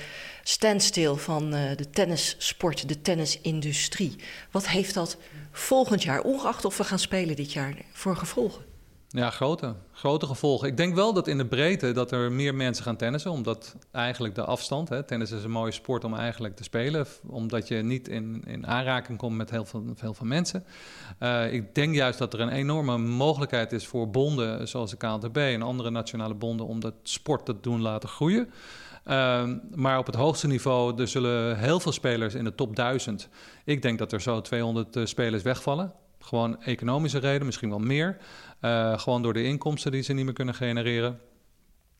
standstill van uh, de tennissport, de tennisindustrie? Wat heeft dat volgend jaar, ongeacht of we gaan spelen dit jaar, voor gevolgen? Ja, grote, grote gevolgen. Ik denk wel dat in de breedte dat er meer mensen gaan tennissen, omdat eigenlijk de afstand, hè, tennis is een mooie sport om eigenlijk te spelen, omdat je niet in, in aanraking komt met heel veel, heel veel mensen. Uh, ik denk juist dat er een enorme mogelijkheid is voor bonden zoals de KNTB en andere nationale bonden om dat sport te doen laten groeien. Uh, maar op het hoogste niveau, er zullen heel veel spelers in de top 1000. Ik denk dat er zo 200 uh, spelers wegvallen. Gewoon economische reden, misschien wel meer. Uh, gewoon door de inkomsten die ze niet meer kunnen genereren.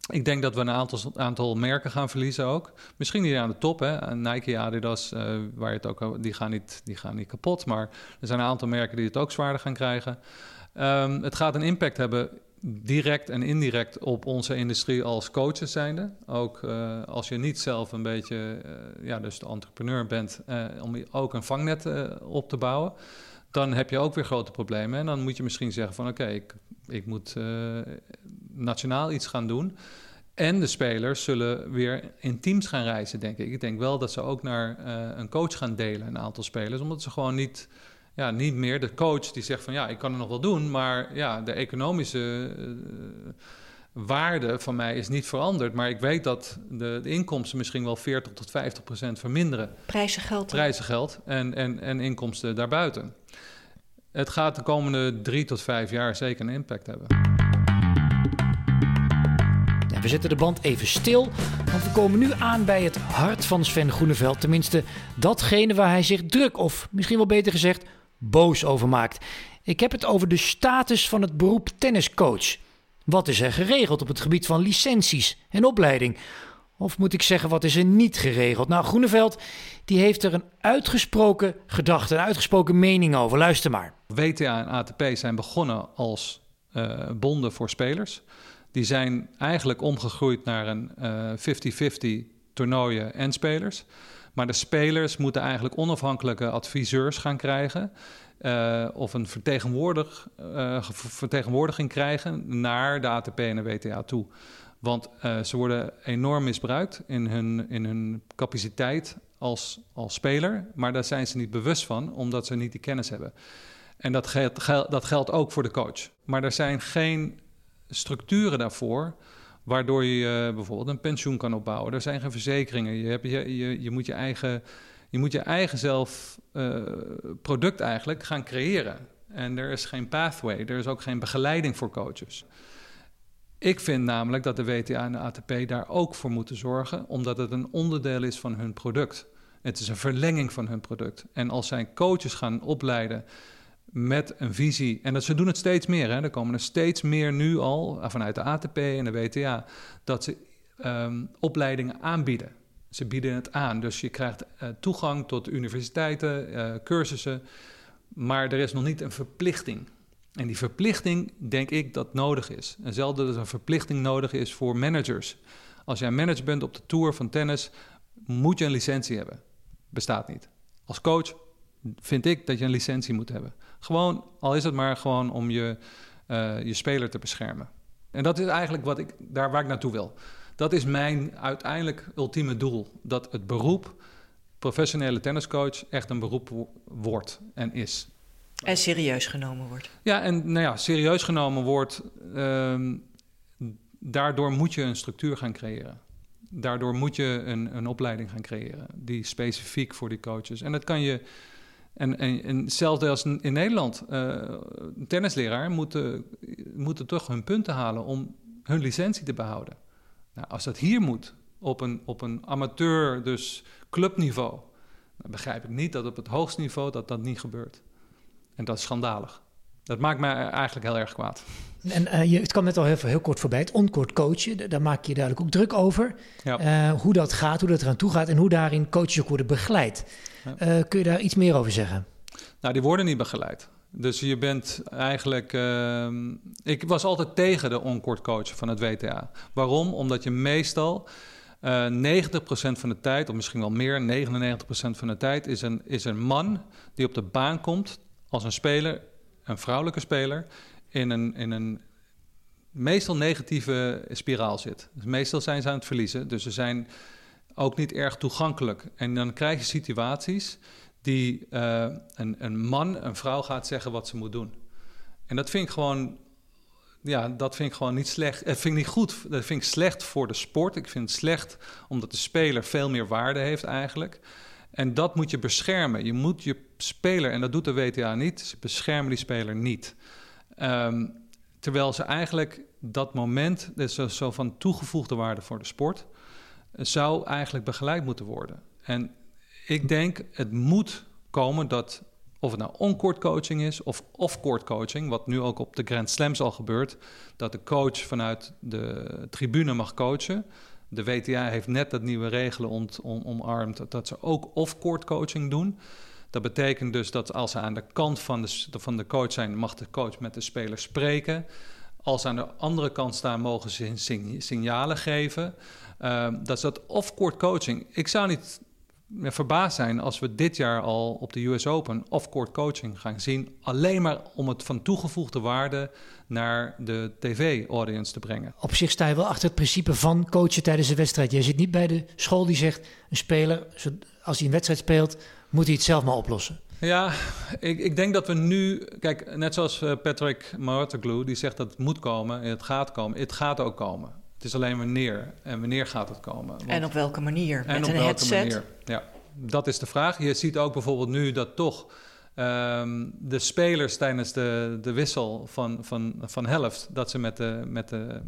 Ik denk dat we een aantal, aantal merken gaan verliezen ook. Misschien niet aan de top, hè. Nike, Adidas, uh, waar het ook, die, gaan niet, die gaan niet kapot. Maar er zijn een aantal merken die het ook zwaarder gaan krijgen. Um, het gaat een impact hebben direct en indirect op onze industrie als coaches zijnde. Ook uh, als je niet zelf een beetje, ja, dus de entrepreneur bent, om ook een vangnet op te bouwen, dan heb je ook weer grote problemen. En dan moet je misschien zeggen van oké, ik, ik moet nationaal iets gaan doen. En de spelers zullen weer in teams gaan reizen, denk ik. Ik denk wel dat ze ook naar een coach gaan delen, een aantal spelers, omdat ze gewoon niet ja, niet meer de coach die zegt van ja, ik kan het nog wel doen, maar ja, de economische uh, waarde van mij is niet veranderd. Maar ik weet dat de, de, inkomsten misschien wel 40 tot 50 procent verminderen. Prijzen geld. Prijzen geld en, en, en inkomsten daarbuiten. Het gaat de komende drie tot vijf jaar zeker een impact hebben. we zetten de band even stil, want we komen nu aan bij het hart van Sven Groeneveld. Tenminste, datgene waar hij zich druk, of misschien wel beter gezegd, boos over maakt. Ik heb het over de status van het beroep tenniscoach. Wat is er geregeld op het gebied van licenties en opleiding? Of moet ik zeggen, wat is er niet geregeld? Nou, Groeneveld die heeft er een uitgesproken gedachte, een uitgesproken mening over. Luister maar. WTA en ATP zijn begonnen als uh, bonden voor spelers. Die zijn eigenlijk omgegroeid naar een 50-50 uh, toernooien en spelers. Maar de spelers moeten eigenlijk onafhankelijke adviseurs gaan krijgen. Uh, of een vertegenwoordig, uh, vertegenwoordiging krijgen naar de ATP en de WTA toe. Want uh, ze worden enorm misbruikt in hun, in hun capaciteit als, als speler. Maar daar zijn ze niet bewust van, omdat ze niet die kennis hebben. En dat geldt, dat geldt ook voor de coach. Maar er zijn geen structuren daarvoor Waardoor je bijvoorbeeld een pensioen kan opbouwen. Er zijn geen verzekeringen. Je, je, je, je moet je eigen, je moet je eigen zelf uh, product eigenlijk gaan creëren. En er is geen pathway. Er is ook geen begeleiding voor coaches. Ik vind namelijk dat de WTA en de ATP daar ook voor moeten zorgen, omdat het een onderdeel is van hun product. Het is een verlenging van hun product. En als zij coaches gaan opleiden met een visie. En dat, ze doen het steeds meer. Hè. Er komen er steeds meer nu al eh, vanuit de ATP en de WTA dat ze um, opleidingen aanbieden. Ze bieden het aan. Dus je krijgt uh, toegang tot universiteiten, uh, cursussen. Maar er is nog niet een verplichting. En die verplichting denk ik dat nodig is. Hetzelfde dat er een verplichting nodig is voor managers. Als jij manager bent op de tour van tennis, moet je een licentie hebben. Bestaat niet. Als coach vind ik dat je een licentie moet hebben. Gewoon, al is het maar gewoon om je, uh, je speler te beschermen. En dat is eigenlijk wat ik, daar waar ik naartoe wil. Dat is mijn uiteindelijk ultieme doel. Dat het beroep professionele tenniscoach echt een beroep wordt en is. En serieus genomen wordt. Ja, en nou ja, serieus genomen wordt. Uh, daardoor moet je een structuur gaan creëren. Daardoor moet je een, een opleiding gaan creëren die specifiek voor die coaches. En dat kan je en, en, en hetzelfde als in Nederland. Uh, een tennisleraar moeten, moeten toch hun punten halen om hun licentie te behouden. Nou, als dat hier moet, op een, op een amateur, dus clubniveau, dan begrijp ik niet dat op het hoogste niveau dat dat niet gebeurt. En dat is schandalig. Dat maakt mij eigenlijk heel erg kwaad. En uh, je, het kwam net al heel, heel kort voorbij. Het onkort coachen, daar maak je duidelijk ook druk over. Ja. Uh, hoe dat gaat, hoe dat eraan toe gaat en hoe daarin coaches ook worden begeleid. Ja. Uh, kun je daar iets meer over zeggen? Nou, die worden niet begeleid. Dus je bent eigenlijk. ik was altijd tegen de onkort coach van het WTA. Waarom? Omdat je meestal. 90% van de tijd, of misschien wel meer, 99% van de tijd, is een, is een man die op de baan komt als een speler een vrouwelijke speler in een, in een meestal negatieve spiraal zit. Dus meestal zijn ze aan het verliezen, dus ze zijn ook niet erg toegankelijk. En dan krijg je situaties die uh, een, een man een vrouw gaat zeggen wat ze moet doen. En dat vind ik gewoon ja, dat vind ik gewoon niet slecht. Dat vind ik niet goed. Dat vind ik slecht voor de sport. Ik vind het slecht omdat de speler veel meer waarde heeft eigenlijk. En dat moet je beschermen. Je moet je speler, en dat doet de WTA niet, ze beschermen die speler niet. Um, terwijl ze eigenlijk dat moment, dus zo, zo van toegevoegde waarde voor de sport, zou eigenlijk begeleid moeten worden. En ik denk, het moet komen dat Of het nou on-court coaching is of off-court coaching, wat nu ook op de Grand Slams al gebeurt, dat de coach vanuit de tribune mag coachen. De WTA heeft net dat nieuwe regelen ont, omarmd, dat ze ook off-court coaching doen. Dat betekent dus dat als ze aan de kant van de, van de coach zijn, mag de coach met de speler spreken. Als ze aan de andere kant staan, mogen ze signalen geven. Uh, dat is dat off-court coaching. Ik zou niet verbaasd zijn als we dit jaar al op de US Open off-court coaching gaan zien. Alleen maar om het van toegevoegde waarde naar de tv-audience te brengen. Op zich sta je wel achter het principe van coachen tijdens een wedstrijd. Je zit niet bij de school die zegt: een speler, als hij een wedstrijd speelt, moet hij het zelf maar oplossen. Ja, ik, ik denk dat we nu... Kijk, net zoals eh, Patrick Martaglu, die zegt dat het moet komen en het gaat komen. Het gaat ook komen. Het is alleen wanneer. En wanneer gaat het komen? Want, en op welke manier? En Met op een welke headset? manier? Ja, dat is de vraag. Je ziet ook bijvoorbeeld nu dat toch... Um, de spelers tijdens de, de wissel van, van, van helft... dat ze met de, met de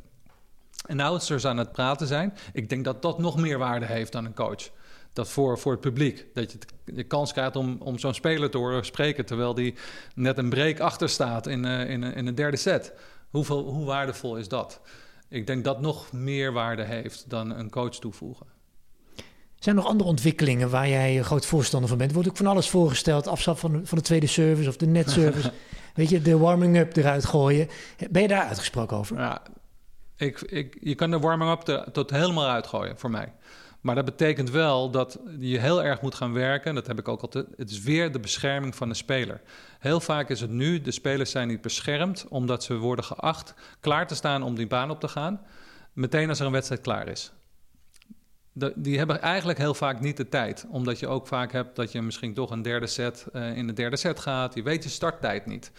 announcers aan het praten zijn. Ik denk dat dat nog meer waarde heeft dan een coach dat voor, voor het publiek. Dat je de kans krijgt om, om zo'n speler te horen spreken... terwijl die net een break achter staat in, uh, in, in een derde set. Hoeveel, hoe waardevol is dat? Ik denk dat nog meer waarde heeft dan een coach toevoegen. Zijn er nog andere ontwikkelingen waar jij groot voorstander van bent? Wordt ook van alles voorgesteld, afstand van, van de tweede service of de net service. Weet je, de warming-up eruit gooien. Ben je daar uitgesproken over? Ja, ik, ik, je kan de warming-up tot helemaal uitgooien voor mij. Maar dat betekent wel dat je heel erg moet gaan werken. Dat heb ik ook altijd. Het is weer de bescherming van de speler. Heel vaak is het nu, de spelers zijn niet beschermd omdat ze worden geacht klaar te staan om die baan op te gaan. Meteen als er een wedstrijd klaar is. Die hebben eigenlijk heel vaak niet de tijd. Omdat je ook vaak hebt dat je misschien toch een derde set uh, in de derde set gaat. Je weet je starttijd niet.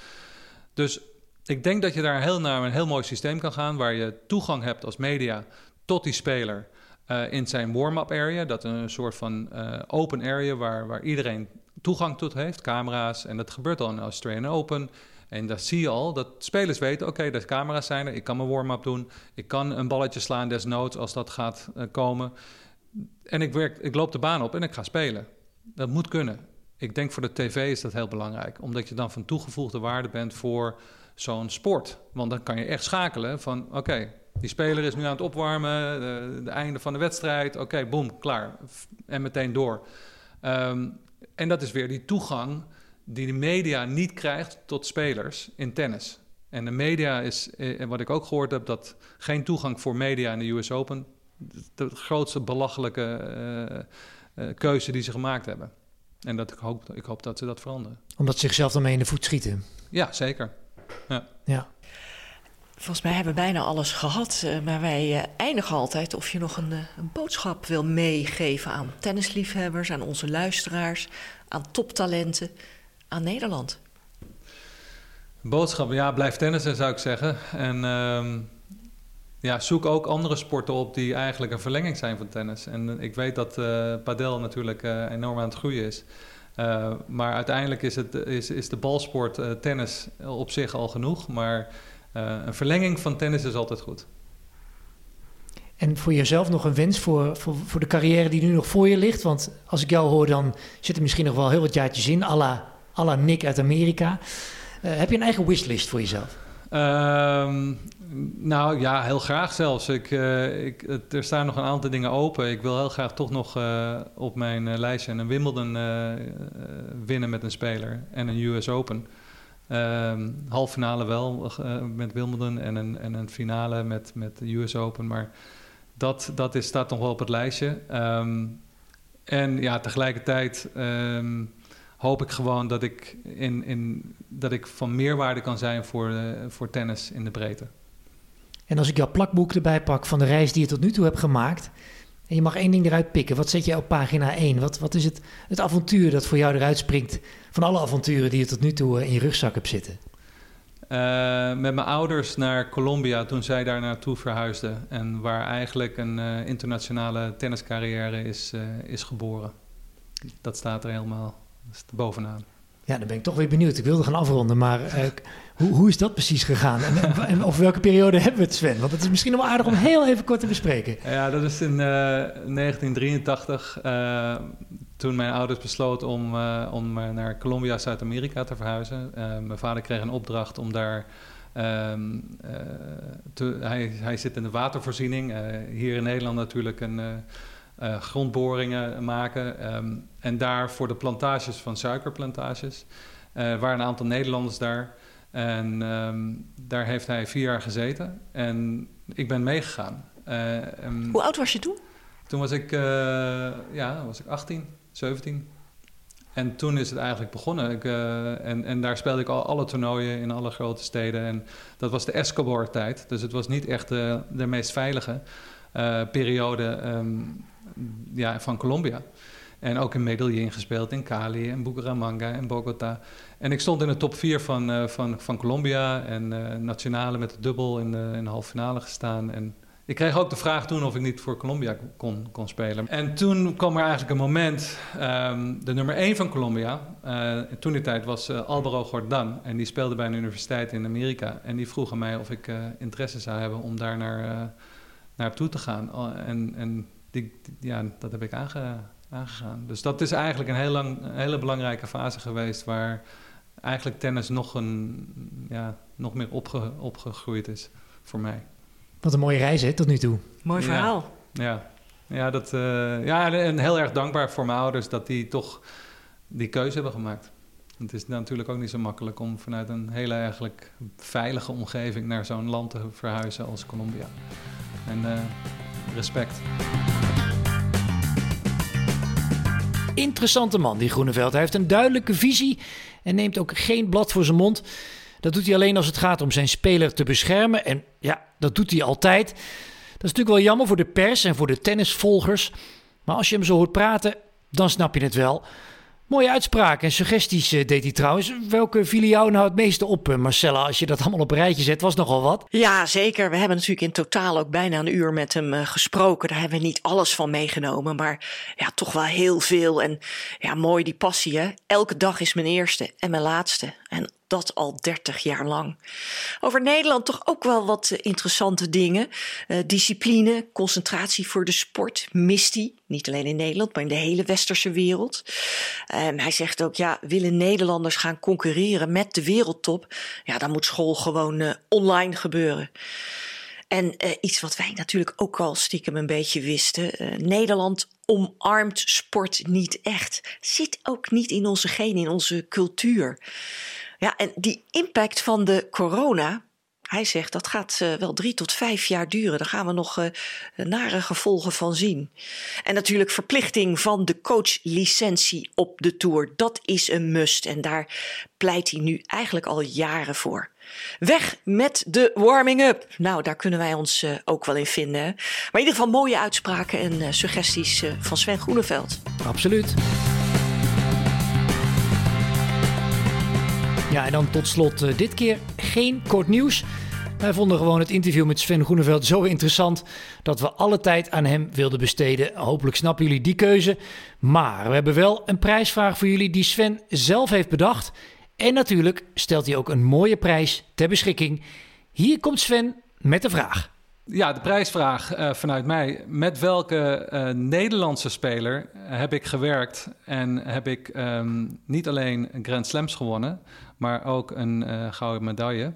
Dus ik denk dat je daar heel naar een heel mooi systeem kan gaan. Waar je toegang hebt als media tot die speler. Uh, in zijn warm-up area. Dat een soort van uh, open area waar, waar iedereen toegang tot heeft, camera's. En dat gebeurt al in Australian Open. En daar zie je al dat spelers weten: oké, okay, de camera's zijn er, ik kan mijn warm-up doen. Ik kan een balletje slaan desnoods als dat gaat uh, komen. En ik, werk, ik loop de baan op en ik ga spelen. Dat moet kunnen. Ik denk voor de tv is dat heel belangrijk, omdat je dan van toegevoegde waarde bent voor zo'n sport. Want dan kan je echt schakelen van: oké, die speler is nu aan het opwarmen, de, de einde van de wedstrijd. Oké, okay, boom, klaar. En meteen door. Um, en dat is weer die toegang die de media niet krijgt tot spelers in tennis. En de media is, en wat ik ook gehoord heb, dat geen toegang voor media in de US Open. De grootste belachelijke uh, uh, keuze die ze gemaakt hebben. En dat ik, hoop, ik hoop dat ze dat veranderen. Omdat ze zichzelf daarmee in de voet schieten. Ja, zeker. Ja. ja. Volgens mij hebben we bijna alles gehad. Uh, maar wij uh, eindigen altijd of je nog een, uh, een, boodschap wil meegeven aan tennisliefhebbers, aan onze luisteraars, aan toptalenten, aan Nederland. Boodschap, ja, blijf tennissen zou ik zeggen. En uh, ja, zoek ook andere sporten op die eigenlijk een verlenging zijn van tennis. En ik weet dat padel natuurlijk enorm aan het groeien is. maar uiteindelijk is, het, is, is de balsport tennis op zich al genoeg. Maar uh, een verlenging van tennis is altijd goed. En voor jezelf nog een wens voor, voor, voor de carrière die nu nog voor je ligt? Want als ik jou hoor, dan zit er misschien nog wel heel wat jaartjes in, à la, à la Nick uit Amerika. Uh, heb je een eigen wishlist voor jezelf? Um, nou ja, heel graag zelfs. Ik, uh, ik, er staan nog een aantal dingen open. Ik wil heel graag toch nog uh, op mijn lijstje een Wimbledon winnen met een speler en een US Open. Um, halve finale wel uh, met Wimbledon en een, en een finale met, met de US Open. Maar dat, dat is, staat nog wel op het lijstje. Um, en ja, tegelijkertijd um, hoop ik gewoon dat ik, in, in, dat ik van meerwaarde kan zijn voor, uh, voor tennis in de breedte. En als ik jouw plakboek erbij pak van de reis die je tot nu toe hebt gemaakt... en je mag één ding eruit pikken, wat zet je op pagina 1? Wat, wat is het, het avontuur dat voor jou eruit springt... van alle avonturen die je tot nu toe in je rugzak hebt zitten? Uh, met mijn ouders naar Colombia toen zij daar naartoe verhuisden. En waar eigenlijk een uh, internationale tenniscarrière is, is geboren. Dat staat er helemaal bovenaan. Ja, dan ben ik toch weer benieuwd. Ik wilde gaan afronden, maar hoe, hoe is dat precies gegaan? En, en over welke periode hebben we het, Sven? Want het is misschien wel aardig om heel even kort te bespreken. Ja, dat is in 1983. toen mijn ouders besloten om, om naar Colombia, Zuid-Amerika te verhuizen. mijn vader kreeg een opdracht om daar Ehm, te, hij, hij, zit in de watervoorziening. hier in Nederland natuurlijk een, grondboringen maken. Um, en daar voor de plantages van suikerplantages. Er waren een aantal Nederlanders daar. En ehm, daar heeft hij vier jaar gezeten. En ik ben meegegaan. Uh, Hoe oud was je toen? Toen was ik, uh, ja, was ik 18, 17. En toen is het eigenlijk begonnen. Ik, uh, en, en daar speelde ik al alle toernooien in alle grote steden. En dat was de Escobar-tijd. Dus het was niet echt de, de meest veilige periode um, ja, van Colombia. En ook in Medellin gespeeld, in Cali, in Bucaramanga, in Bogota. En ik stond in de top 4 van, uh, van, van Colombia en uh, nationale met de dubbel in de, in de halve finale gestaan. En ik kreeg ook de vraag toen of ik niet voor Colombia kon, kon spelen. En toen kwam er eigenlijk een moment, um, de nummer 1 van Colombia, uh, toen die tijd was Alvaro Gordan. En die speelde bij een universiteit in Amerika. En die vroeg aan mij of ik interesse zou hebben om daar naar, naartoe te gaan. Oh, en en die, ja, dat heb ik aangegaan. Dus dat is eigenlijk een, heel lang, een hele belangrijke fase geweest waar eigenlijk tennis nog, een, ja, nog meer opge, opgegroeid is voor mij. Wat een mooie reis hè, tot nu toe. Mooi verhaal. Ja, ja. dat, uh, ja en heel erg dankbaar voor mijn ouders dat die toch die keuze hebben gemaakt. Het is natuurlijk ook niet zo makkelijk om vanuit een hele eigenlijk veilige omgeving naar zo'n land te verhuizen als Colombia. En uh, respect. Interessante man, die Groeneveld. Hij heeft een duidelijke visie en neemt ook geen blad voor zijn mond. Dat doet hij alleen als het gaat om zijn speler te beschermen. En ja, dat doet hij altijd. Dat is natuurlijk wel jammer voor de pers en voor de tennisvolgers. Maar als je hem zo hoort praten, dan snap je het wel. Mooie uitspraken en suggesties uh, deed hij trouwens. Welke vielen jou nou het meeste op, uh, Marcella? Als je dat allemaal op een rijtje zet, was nogal wat. Ja, zeker. We hebben natuurlijk in totaal ook bijna een uur met hem uh, gesproken. Daar hebben we niet alles van meegenomen, maar ja, toch wel heel veel. En ja, mooi die passie, hè? Elke dag is mijn eerste en mijn laatste. En dat al 30 jaar lang. Over Nederland toch ook wel wat eh, interessante dingen. Uh, discipline, concentratie voor de sport, mist hij. Niet alleen in Nederland, maar in de hele westerse wereld. Um, hij zegt ook, ja, willen Nederlanders gaan concurreren met de wereldtop? Ja, dan moet school gewoon uh, online gebeuren. En iets wat wij natuurlijk ook al stiekem een beetje wisten. Nederland omarmt sport niet echt. Zit ook niet in onze genen, in onze cultuur. Ja, en die impact van de corona, hij zegt dat gaat uh, wel drie tot vijf jaar duren. Daar gaan we nog uh, nare gevolgen van zien. En natuurlijk verplichting van de coachlicentie op de tour. Dat is een must. En daar pleit hij nu eigenlijk al jaren voor. Weg met de warming-up. Nou, daar kunnen wij ons ook wel in vinden. Maar in ieder geval mooie uitspraken en suggesties van Sven Groeneveld. Absoluut. Ja, en dan tot slot uh, dit keer geen kort nieuws. Wij vonden gewoon het interview met Sven Groeneveld zo interessant dat we alle tijd aan hem wilden besteden. Hopelijk snappen jullie die keuze. Maar we hebben wel een prijsvraag voor jullie die Sven zelf heeft bedacht. En natuurlijk stelt hij ook een mooie prijs ter beschikking. Hier komt Sven met de vraag. Ja, de prijsvraag uh, vanuit mij. Met welke uh, Nederlandse speler heb ik gewerkt en heb ik um, niet alleen Grand Slams gewonnen, maar ook een uh, gouden medaille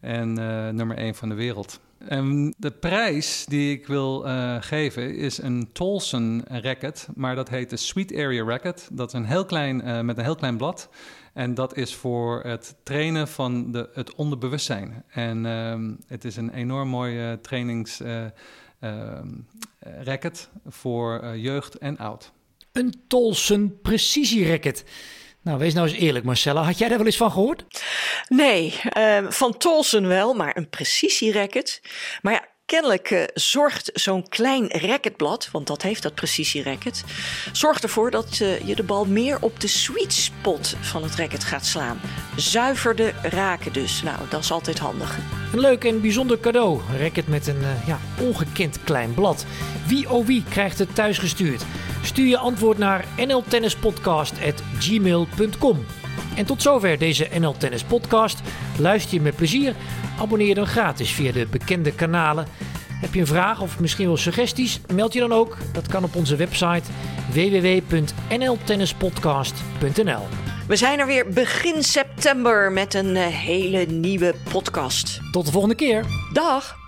en nummer 1 van de wereld. En de prijs die ik wil geven is een Tolson racket, maar dat heet de Sweet Area Racket. Dat is een heel klein, met een heel klein blad. En dat is voor het trainen van de, het onderbewustzijn. En um, het is een enorm mooie trainingsracket uh, uh, voor jeugd en oud. Een Tolson precisie-racket. Nou, wees nou eens eerlijk, Marcella. Had jij daar wel eens van gehoord? Nee, uh, van Tolson wel, maar een precisie-racket. Maar ja, Kennelijk uh, zorgt zo'n klein racketblad, want dat heeft dat precisie-racket, zorgt ervoor dat uh, je de bal meer op de sweet spot van het racket gaat slaan. Zuiverder raken dus. Nou, dat is altijd handig. Een leuk en bijzonder cadeau. Een racket met een uh, ja, ongekend klein blad. Wie oh wie krijgt het thuis gestuurd? Stuur je antwoord naar nltennispodcast.gmail.com. En tot zover deze NL Tennis Podcast. Luister je met plezier? Abonneer dan gratis via de bekende kanalen. Heb je een vraag of misschien wel suggesties? Meld je dan ook. Dat kan op onze website www.nltennispodcast.nl. We zijn er weer begin september met een eh, hele nieuwe podcast. Tot de volgende keer. Dag!